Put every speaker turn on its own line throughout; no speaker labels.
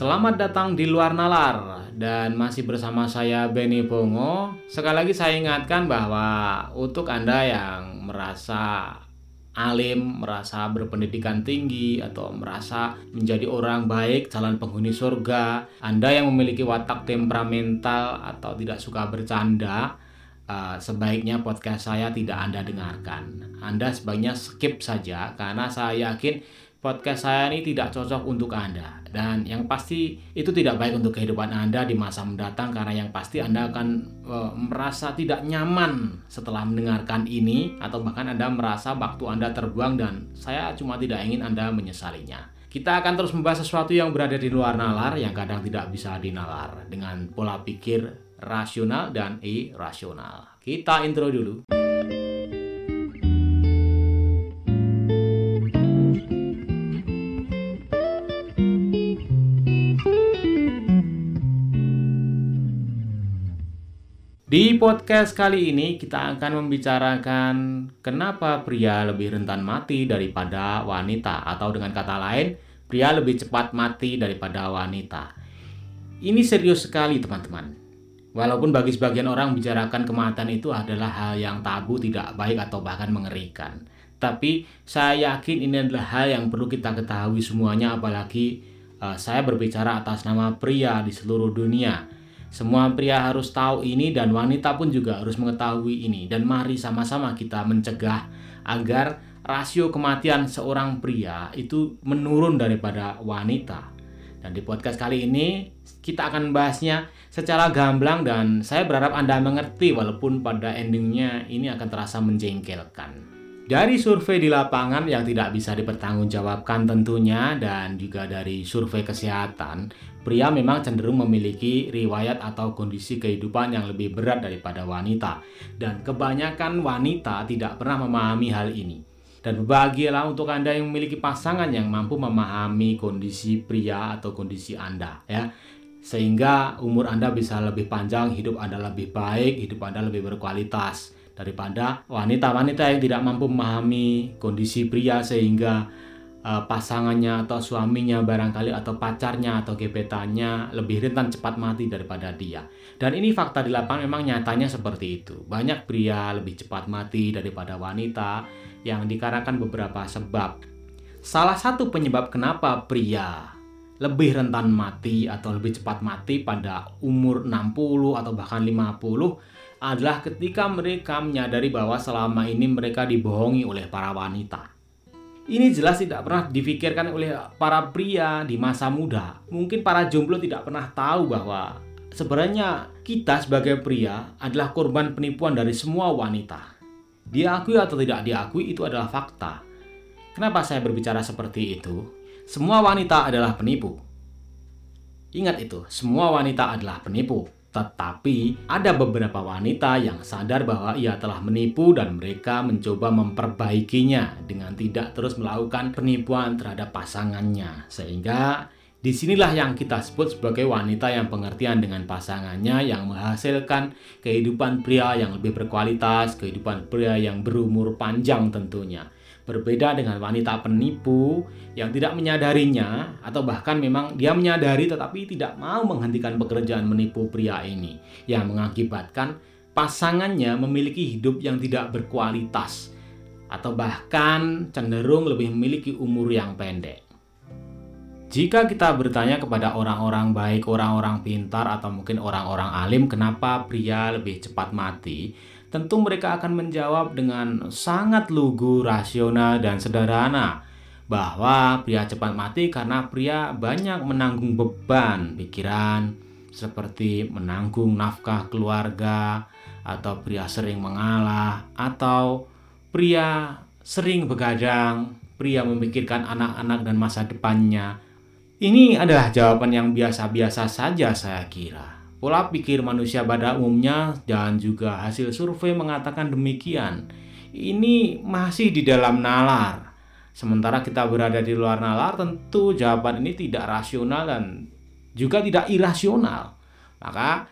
Selamat datang di luar nalar dan masih bersama saya Benny Pongo. Sekali lagi saya ingatkan bahwa untuk Anda yang merasa alim, merasa berpendidikan tinggi atau merasa menjadi orang baik, calon penghuni surga, Anda yang memiliki watak temperamental atau tidak suka bercanda, uh, sebaiknya podcast saya tidak Anda dengarkan. Anda sebaiknya skip saja karena saya yakin podcast saya ini tidak cocok untuk Anda dan yang pasti itu tidak baik untuk kehidupan Anda di masa mendatang karena yang pasti Anda akan e, merasa tidak nyaman setelah mendengarkan ini atau bahkan Anda merasa waktu Anda terbuang dan saya cuma tidak ingin Anda menyesalinya. Kita akan terus membahas sesuatu yang berada di luar nalar yang kadang tidak bisa dinalar dengan pola pikir rasional dan irasional. Kita intro dulu. Di podcast kali ini kita akan membicarakan kenapa pria lebih rentan mati daripada wanita atau dengan kata lain pria lebih cepat mati daripada wanita. Ini serius sekali teman-teman. Walaupun bagi sebagian orang bicarakan kematian itu adalah hal yang tabu, tidak baik atau bahkan mengerikan. Tapi saya yakin ini adalah hal yang perlu kita ketahui semuanya apalagi uh, saya berbicara atas nama pria di seluruh dunia semua pria harus tahu ini dan wanita pun juga harus mengetahui ini dan mari sama-sama kita mencegah agar rasio kematian seorang pria itu menurun daripada wanita. Dan di podcast kali ini kita akan membahasnya secara gamblang dan saya berharap Anda mengerti walaupun pada endingnya ini akan terasa menjengkelkan. Dari survei di lapangan yang tidak bisa dipertanggungjawabkan tentunya dan juga dari survei kesehatan, pria memang cenderung memiliki riwayat atau kondisi kehidupan yang lebih berat daripada wanita. Dan kebanyakan wanita tidak pernah memahami hal ini. Dan berbahagialah untuk Anda yang memiliki pasangan yang mampu memahami kondisi pria atau kondisi Anda ya. Sehingga umur Anda bisa lebih panjang, hidup Anda lebih baik, hidup Anda lebih berkualitas daripada wanita-wanita yang tidak mampu memahami kondisi pria sehingga uh, pasangannya atau suaminya barangkali atau pacarnya atau gebetannya lebih rentan cepat mati daripada dia. Dan ini fakta di lapangan memang nyatanya seperti itu. Banyak pria lebih cepat mati daripada wanita yang dikarenakan beberapa sebab. Salah satu penyebab kenapa pria lebih rentan mati atau lebih cepat mati pada umur 60 atau bahkan 50 adalah ketika mereka menyadari bahwa selama ini mereka dibohongi oleh para wanita. Ini jelas tidak pernah difikirkan oleh para pria di masa muda. Mungkin para jomblo tidak pernah tahu bahwa sebenarnya kita sebagai pria adalah korban penipuan dari semua wanita. Diakui atau tidak diakui itu adalah fakta. Kenapa saya berbicara seperti itu? Semua wanita adalah penipu. Ingat itu, semua wanita adalah penipu. Tetapi ada beberapa wanita yang sadar bahwa ia telah menipu dan mereka mencoba memperbaikinya dengan tidak terus melakukan penipuan terhadap pasangannya. Sehingga di sinilah yang kita sebut sebagai wanita yang pengertian dengan pasangannya yang menghasilkan kehidupan pria yang lebih berkualitas, kehidupan pria yang berumur panjang tentunya. Berbeda dengan wanita penipu yang tidak menyadarinya atau bahkan memang dia menyadari tetapi tidak mau menghentikan pekerjaan menipu pria ini yang mengakibatkan pasangannya memiliki hidup yang tidak berkualitas atau bahkan cenderung lebih memiliki umur yang pendek. Jika kita bertanya kepada orang-orang baik, orang-orang pintar, atau mungkin orang-orang alim, kenapa pria lebih cepat mati? Tentu mereka akan menjawab dengan sangat lugu, rasional, dan sederhana bahwa pria cepat mati karena pria banyak menanggung beban pikiran seperti menanggung nafkah keluarga atau pria sering mengalah atau pria sering begadang, pria memikirkan anak-anak dan masa depannya. Ini adalah jawaban yang biasa-biasa saja saya kira. Pola pikir manusia pada umumnya dan juga hasil survei mengatakan demikian. Ini masih di dalam nalar. Sementara kita berada di luar nalar, tentu jawaban ini tidak rasional dan juga tidak irasional. Maka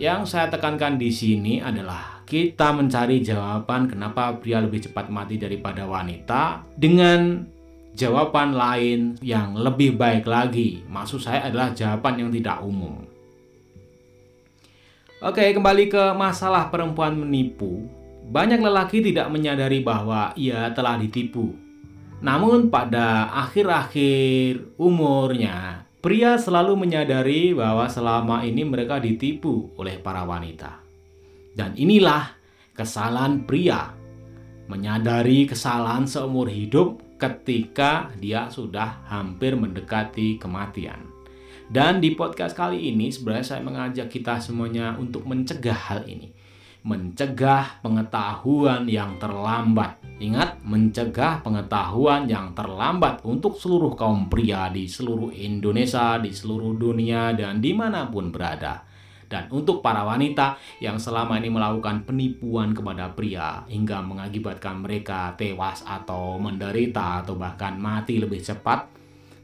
yang saya tekankan di sini adalah kita mencari jawaban kenapa pria lebih cepat mati daripada wanita dengan jawaban lain yang lebih baik lagi. Maksud saya adalah jawaban yang tidak umum. Oke, kembali ke masalah perempuan menipu. Banyak lelaki tidak menyadari bahwa ia telah ditipu. Namun pada akhir-akhir umurnya, pria selalu menyadari bahwa selama ini mereka ditipu oleh para wanita. Dan inilah kesalahan pria. Menyadari kesalahan seumur hidup ketika dia sudah hampir mendekati kematian. Dan di podcast kali ini sebenarnya saya mengajak kita semuanya untuk mencegah hal ini. Mencegah pengetahuan yang terlambat. Ingat, mencegah pengetahuan yang terlambat untuk seluruh kaum pria di seluruh Indonesia, di seluruh dunia, dan di mana pun berada. Dan untuk para wanita yang selama ini melakukan penipuan kepada pria hingga mengakibatkan mereka tewas atau menderita atau bahkan mati lebih cepat,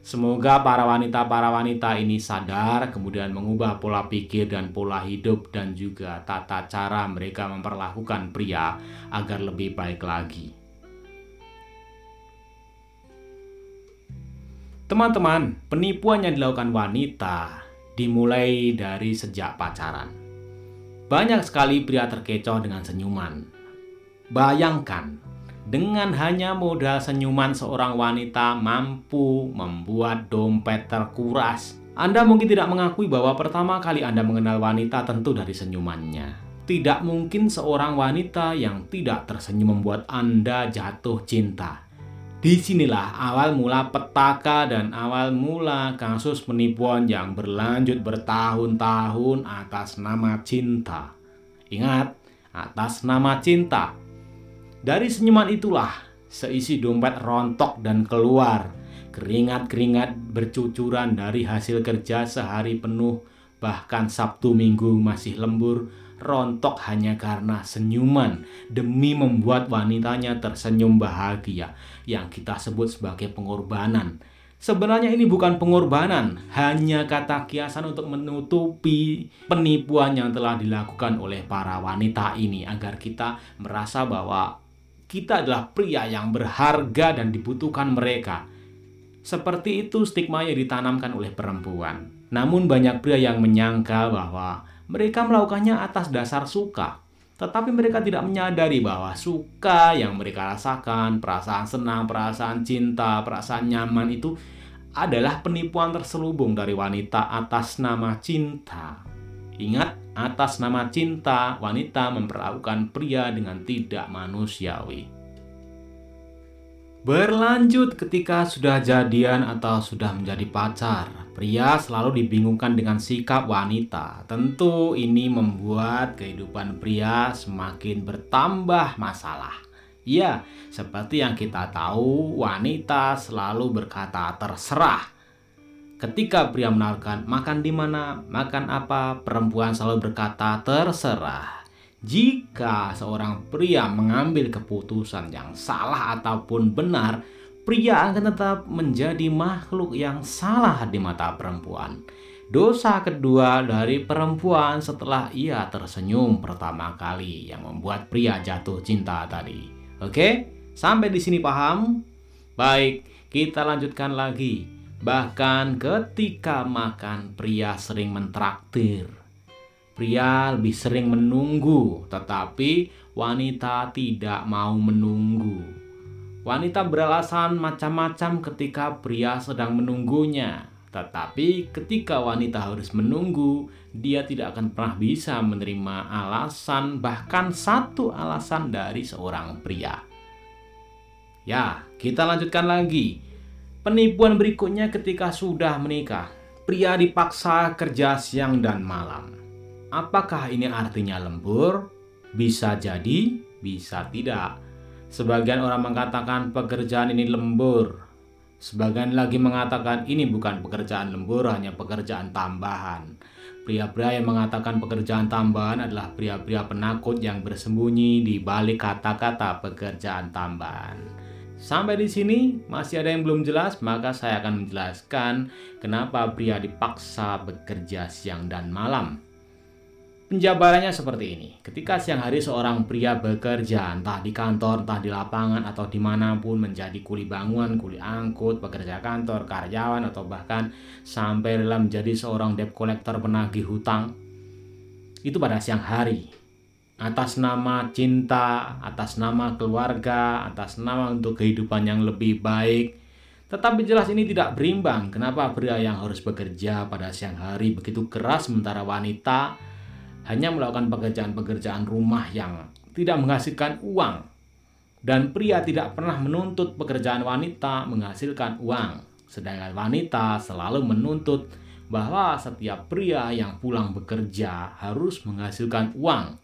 Semoga para wanita-para wanita ini sadar, kemudian mengubah pola pikir dan pola hidup dan juga tata cara mereka memperlakukan pria agar lebih baik lagi. Teman-teman, penipuan yang dilakukan wanita dimulai dari sejak pacaran. Banyak sekali pria terkecoh dengan senyuman. Bayangkan, dengan hanya modal senyuman seorang wanita mampu membuat dompet terkuras. Anda mungkin tidak mengakui bahwa pertama kali Anda mengenal wanita tentu dari senyumannya. Tidak mungkin seorang wanita yang tidak tersenyum membuat Anda jatuh cinta. Di sinilah awal mula petaka dan awal mula kasus penipuan yang berlanjut bertahun-tahun atas nama cinta. Ingat, atas nama cinta dari senyuman itulah seisi dompet rontok dan keluar. Keringat-keringat bercucuran dari hasil kerja sehari penuh, bahkan Sabtu Minggu masih lembur, rontok hanya karena senyuman demi membuat wanitanya tersenyum bahagia yang kita sebut sebagai pengorbanan. Sebenarnya ini bukan pengorbanan, hanya kata kiasan untuk menutupi penipuan yang telah dilakukan oleh para wanita ini agar kita merasa bahwa kita adalah pria yang berharga dan dibutuhkan mereka. Seperti itu stigma yang ditanamkan oleh perempuan. Namun banyak pria yang menyangka bahwa mereka melakukannya atas dasar suka. Tetapi mereka tidak menyadari bahwa suka yang mereka rasakan, perasaan senang, perasaan cinta, perasaan nyaman itu adalah penipuan terselubung dari wanita atas nama cinta. Ingat, atas nama cinta, wanita memperlakukan pria dengan tidak manusiawi. Berlanjut ketika sudah jadian atau sudah menjadi pacar, pria selalu dibingungkan dengan sikap wanita. Tentu ini membuat kehidupan pria semakin bertambah masalah. Ya, seperti yang kita tahu, wanita selalu berkata terserah Ketika pria menawarkan makan di mana, makan apa, perempuan selalu berkata terserah. Jika seorang pria mengambil keputusan yang salah ataupun benar, pria akan tetap menjadi makhluk yang salah di mata perempuan. Dosa kedua dari perempuan setelah ia tersenyum pertama kali yang membuat pria jatuh cinta tadi. Oke, sampai di sini paham? Baik, kita lanjutkan lagi. Bahkan ketika makan, pria sering mentraktir. Pria lebih sering menunggu, tetapi wanita tidak mau menunggu. Wanita beralasan macam-macam ketika pria sedang menunggunya, tetapi ketika wanita harus menunggu, dia tidak akan pernah bisa menerima alasan, bahkan satu alasan dari seorang pria. Ya, kita lanjutkan lagi. Penipuan berikutnya ketika sudah menikah. Pria dipaksa kerja siang dan malam. Apakah ini artinya lembur? Bisa jadi, bisa tidak. Sebagian orang mengatakan pekerjaan ini lembur. Sebagian lagi mengatakan ini bukan pekerjaan lembur, hanya pekerjaan tambahan. Pria-pria yang mengatakan pekerjaan tambahan adalah pria-pria penakut yang bersembunyi di balik kata-kata pekerjaan tambahan. Sampai di sini masih ada yang belum jelas, maka saya akan menjelaskan kenapa pria dipaksa bekerja siang dan malam. Penjabarannya seperti ini. Ketika siang hari seorang pria bekerja, entah di kantor, entah di lapangan, atau di mana pun menjadi kuli bangunan, kuli angkut, pekerja kantor, karyawan, atau bahkan sampai rela menjadi seorang debt collector penagih hutang, itu pada siang hari. Atas nama cinta, atas nama keluarga, atas nama untuk kehidupan yang lebih baik, tetapi jelas ini tidak berimbang. Kenapa pria yang harus bekerja pada siang hari begitu keras sementara wanita hanya melakukan pekerjaan-pekerjaan rumah yang tidak menghasilkan uang. Dan pria tidak pernah menuntut pekerjaan wanita menghasilkan uang. Sedangkan wanita selalu menuntut bahwa setiap pria yang pulang bekerja harus menghasilkan uang.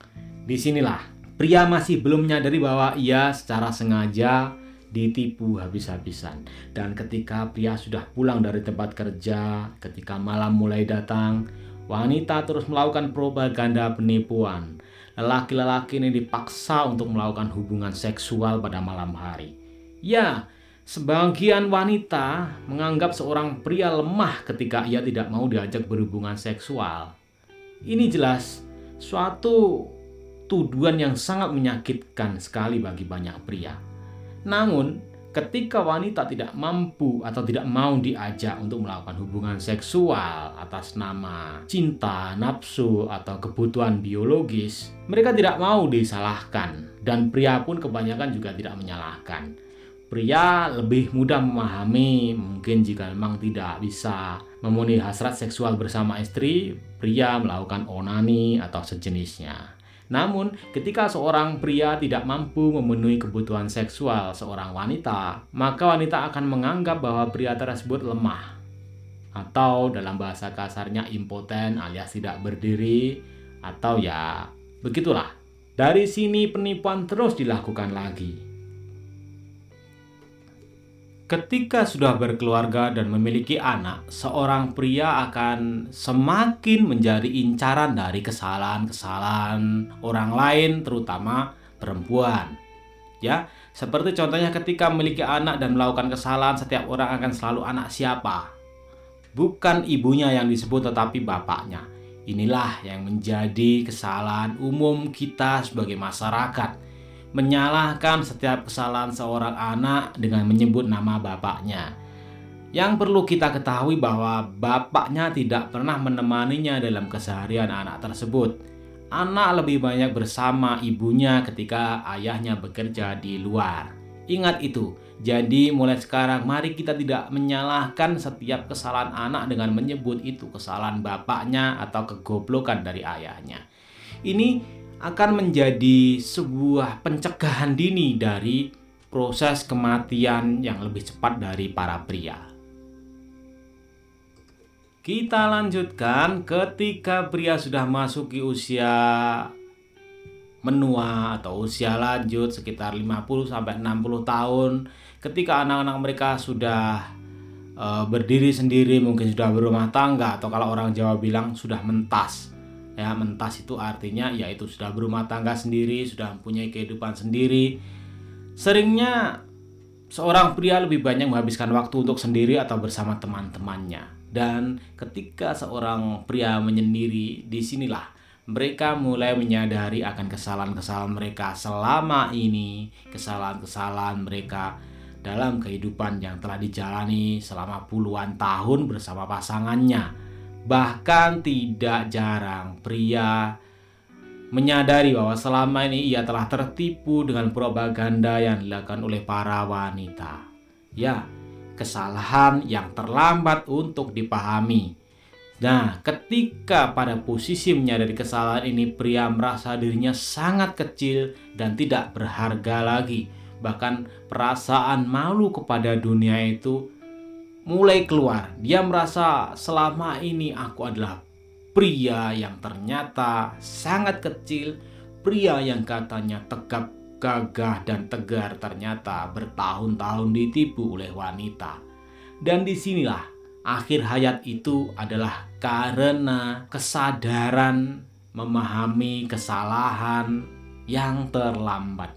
Di sinilah pria masih belum menyadari bahwa ia secara sengaja ditipu habis-habisan. Dan ketika pria sudah pulang dari tempat kerja, ketika malam mulai datang, wanita terus melakukan propaganda penipuan. Lelaki-lelaki ini dipaksa untuk melakukan hubungan seksual pada malam hari. Ya, sebagian wanita menganggap seorang pria lemah ketika ia tidak mau diajak berhubungan seksual. Ini jelas suatu tuduhan yang sangat menyakitkan sekali bagi banyak pria. Namun, ketika wanita tidak mampu atau tidak mau diajak untuk melakukan hubungan seksual atas nama cinta, nafsu, atau kebutuhan biologis, mereka tidak mau disalahkan, dan pria pun kebanyakan juga tidak menyalahkan. Pria lebih mudah memahami, mungkin jika memang tidak bisa memenuhi hasrat seksual bersama istri, pria melakukan onani atau sejenisnya. Namun, ketika seorang pria tidak mampu memenuhi kebutuhan seksual seorang wanita, maka wanita akan menganggap bahwa pria tersebut lemah. Atau dalam bahasa kasarnya impoten alias tidak berdiri, atau ya begitulah. Dari sini penipuan terus dilakukan lagi. Ketika sudah berkeluarga dan memiliki anak, seorang pria akan semakin menjadi incaran dari kesalahan-kesalahan orang lain, terutama perempuan. Ya, seperti contohnya ketika memiliki anak dan melakukan kesalahan, setiap orang akan selalu anak siapa? Bukan ibunya yang disebut tetapi bapaknya. Inilah yang menjadi kesalahan umum kita sebagai masyarakat menyalahkan setiap kesalahan seorang anak dengan menyebut nama bapaknya. Yang perlu kita ketahui bahwa bapaknya tidak pernah menemaninya dalam keseharian anak tersebut. Anak lebih banyak bersama ibunya ketika ayahnya bekerja di luar. Ingat itu. Jadi mulai sekarang mari kita tidak menyalahkan setiap kesalahan anak dengan menyebut itu kesalahan bapaknya atau kegoblokan dari ayahnya. Ini akan menjadi sebuah pencegahan dini dari proses kematian yang lebih cepat dari para pria. Kita lanjutkan ketika pria sudah masuki usia menua atau usia lanjut sekitar 50 sampai 60 tahun ketika anak-anak mereka sudah e, berdiri sendiri mungkin sudah berumah tangga atau kalau orang Jawa bilang sudah mentas ya mentas itu artinya yaitu sudah berumah tangga sendiri sudah mempunyai kehidupan sendiri. Seringnya seorang pria lebih banyak menghabiskan waktu untuk sendiri atau bersama teman-temannya. Dan ketika seorang pria menyendiri di sinilah mereka mulai menyadari akan kesalahan-kesalahan mereka selama ini kesalahan-kesalahan mereka dalam kehidupan yang telah dijalani selama puluhan tahun bersama pasangannya Bahkan tidak jarang pria menyadari bahwa selama ini ia telah tertipu dengan propaganda yang dilakukan oleh para wanita. Ya, kesalahan yang terlambat untuk dipahami. Nah, ketika pada posisi menyadari kesalahan ini, pria merasa dirinya sangat kecil dan tidak berharga lagi. Bahkan perasaan malu kepada dunia itu mulai keluar. Dia merasa selama ini aku adalah pria yang ternyata sangat kecil, pria yang katanya tegap, gagah, dan tegar ternyata bertahun-tahun ditipu oleh wanita. Dan di sinilah akhir hayat itu adalah karena kesadaran memahami kesalahan yang terlambat.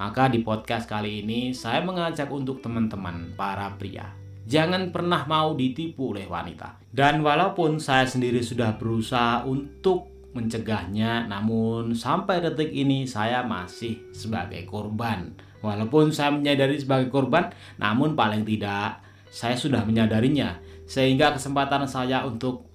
Maka di podcast kali ini saya mengajak untuk teman-teman para pria Jangan pernah mau ditipu oleh wanita. Dan walaupun saya sendiri sudah berusaha untuk mencegahnya, namun sampai detik ini saya masih sebagai korban. Walaupun saya menyadari sebagai korban, namun paling tidak saya sudah menyadarinya, sehingga kesempatan saya untuk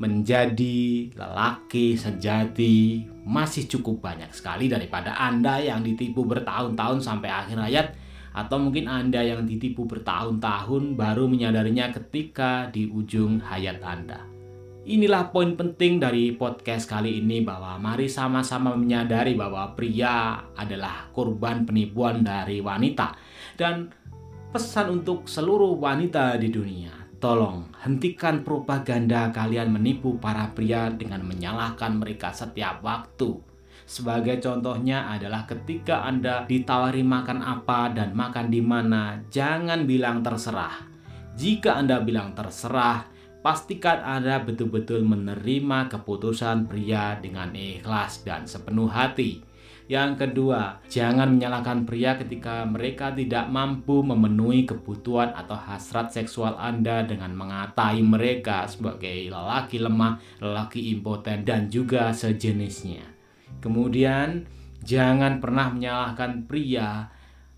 menjadi lelaki sejati masih cukup banyak sekali daripada Anda yang ditipu bertahun-tahun sampai akhir hayat atau mungkin Anda yang ditipu bertahun-tahun baru menyadarinya ketika di ujung hayat Anda. Inilah poin penting dari podcast kali ini bahwa mari sama-sama menyadari bahwa pria adalah korban penipuan dari wanita dan pesan untuk seluruh wanita di dunia. Tolong hentikan propaganda kalian menipu para pria dengan menyalahkan mereka setiap waktu. Sebagai contohnya adalah ketika Anda ditawari makan apa dan makan di mana, jangan bilang terserah. Jika Anda bilang terserah, pastikan Anda betul-betul menerima keputusan pria dengan ikhlas dan sepenuh hati. Yang kedua, jangan menyalahkan pria ketika mereka tidak mampu memenuhi kebutuhan atau hasrat seksual Anda dengan mengatai mereka sebagai lelaki lemah, lelaki impoten, dan juga sejenisnya. Kemudian, jangan pernah menyalahkan pria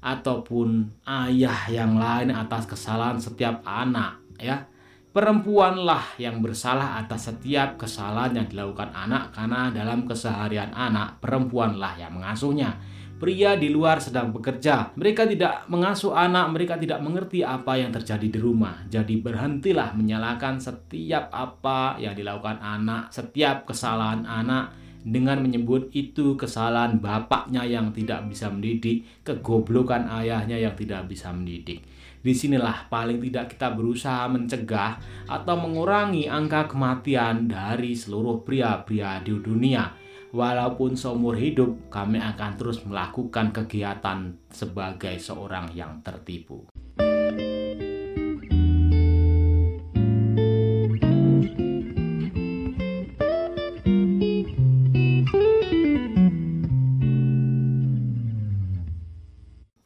ataupun ayah yang lain atas kesalahan setiap anak, ya Perempuanlah yang bersalah atas setiap kesalahan yang dilakukan anak karena dalam keseharian anak perempuanlah yang mengasuhnya. Pria di luar sedang bekerja. Mereka tidak mengasuh anak, mereka tidak mengerti apa yang terjadi di rumah. Jadi berhentilah menyalahkan setiap apa yang dilakukan anak, setiap kesalahan anak dengan menyebut itu kesalahan bapaknya yang tidak bisa mendidik, kegoblokan ayahnya yang tidak bisa mendidik. Di sinilah paling tidak kita berusaha mencegah atau mengurangi angka kematian dari seluruh pria-pria di dunia. Walaupun seumur hidup kami akan terus melakukan kegiatan sebagai seorang yang tertipu.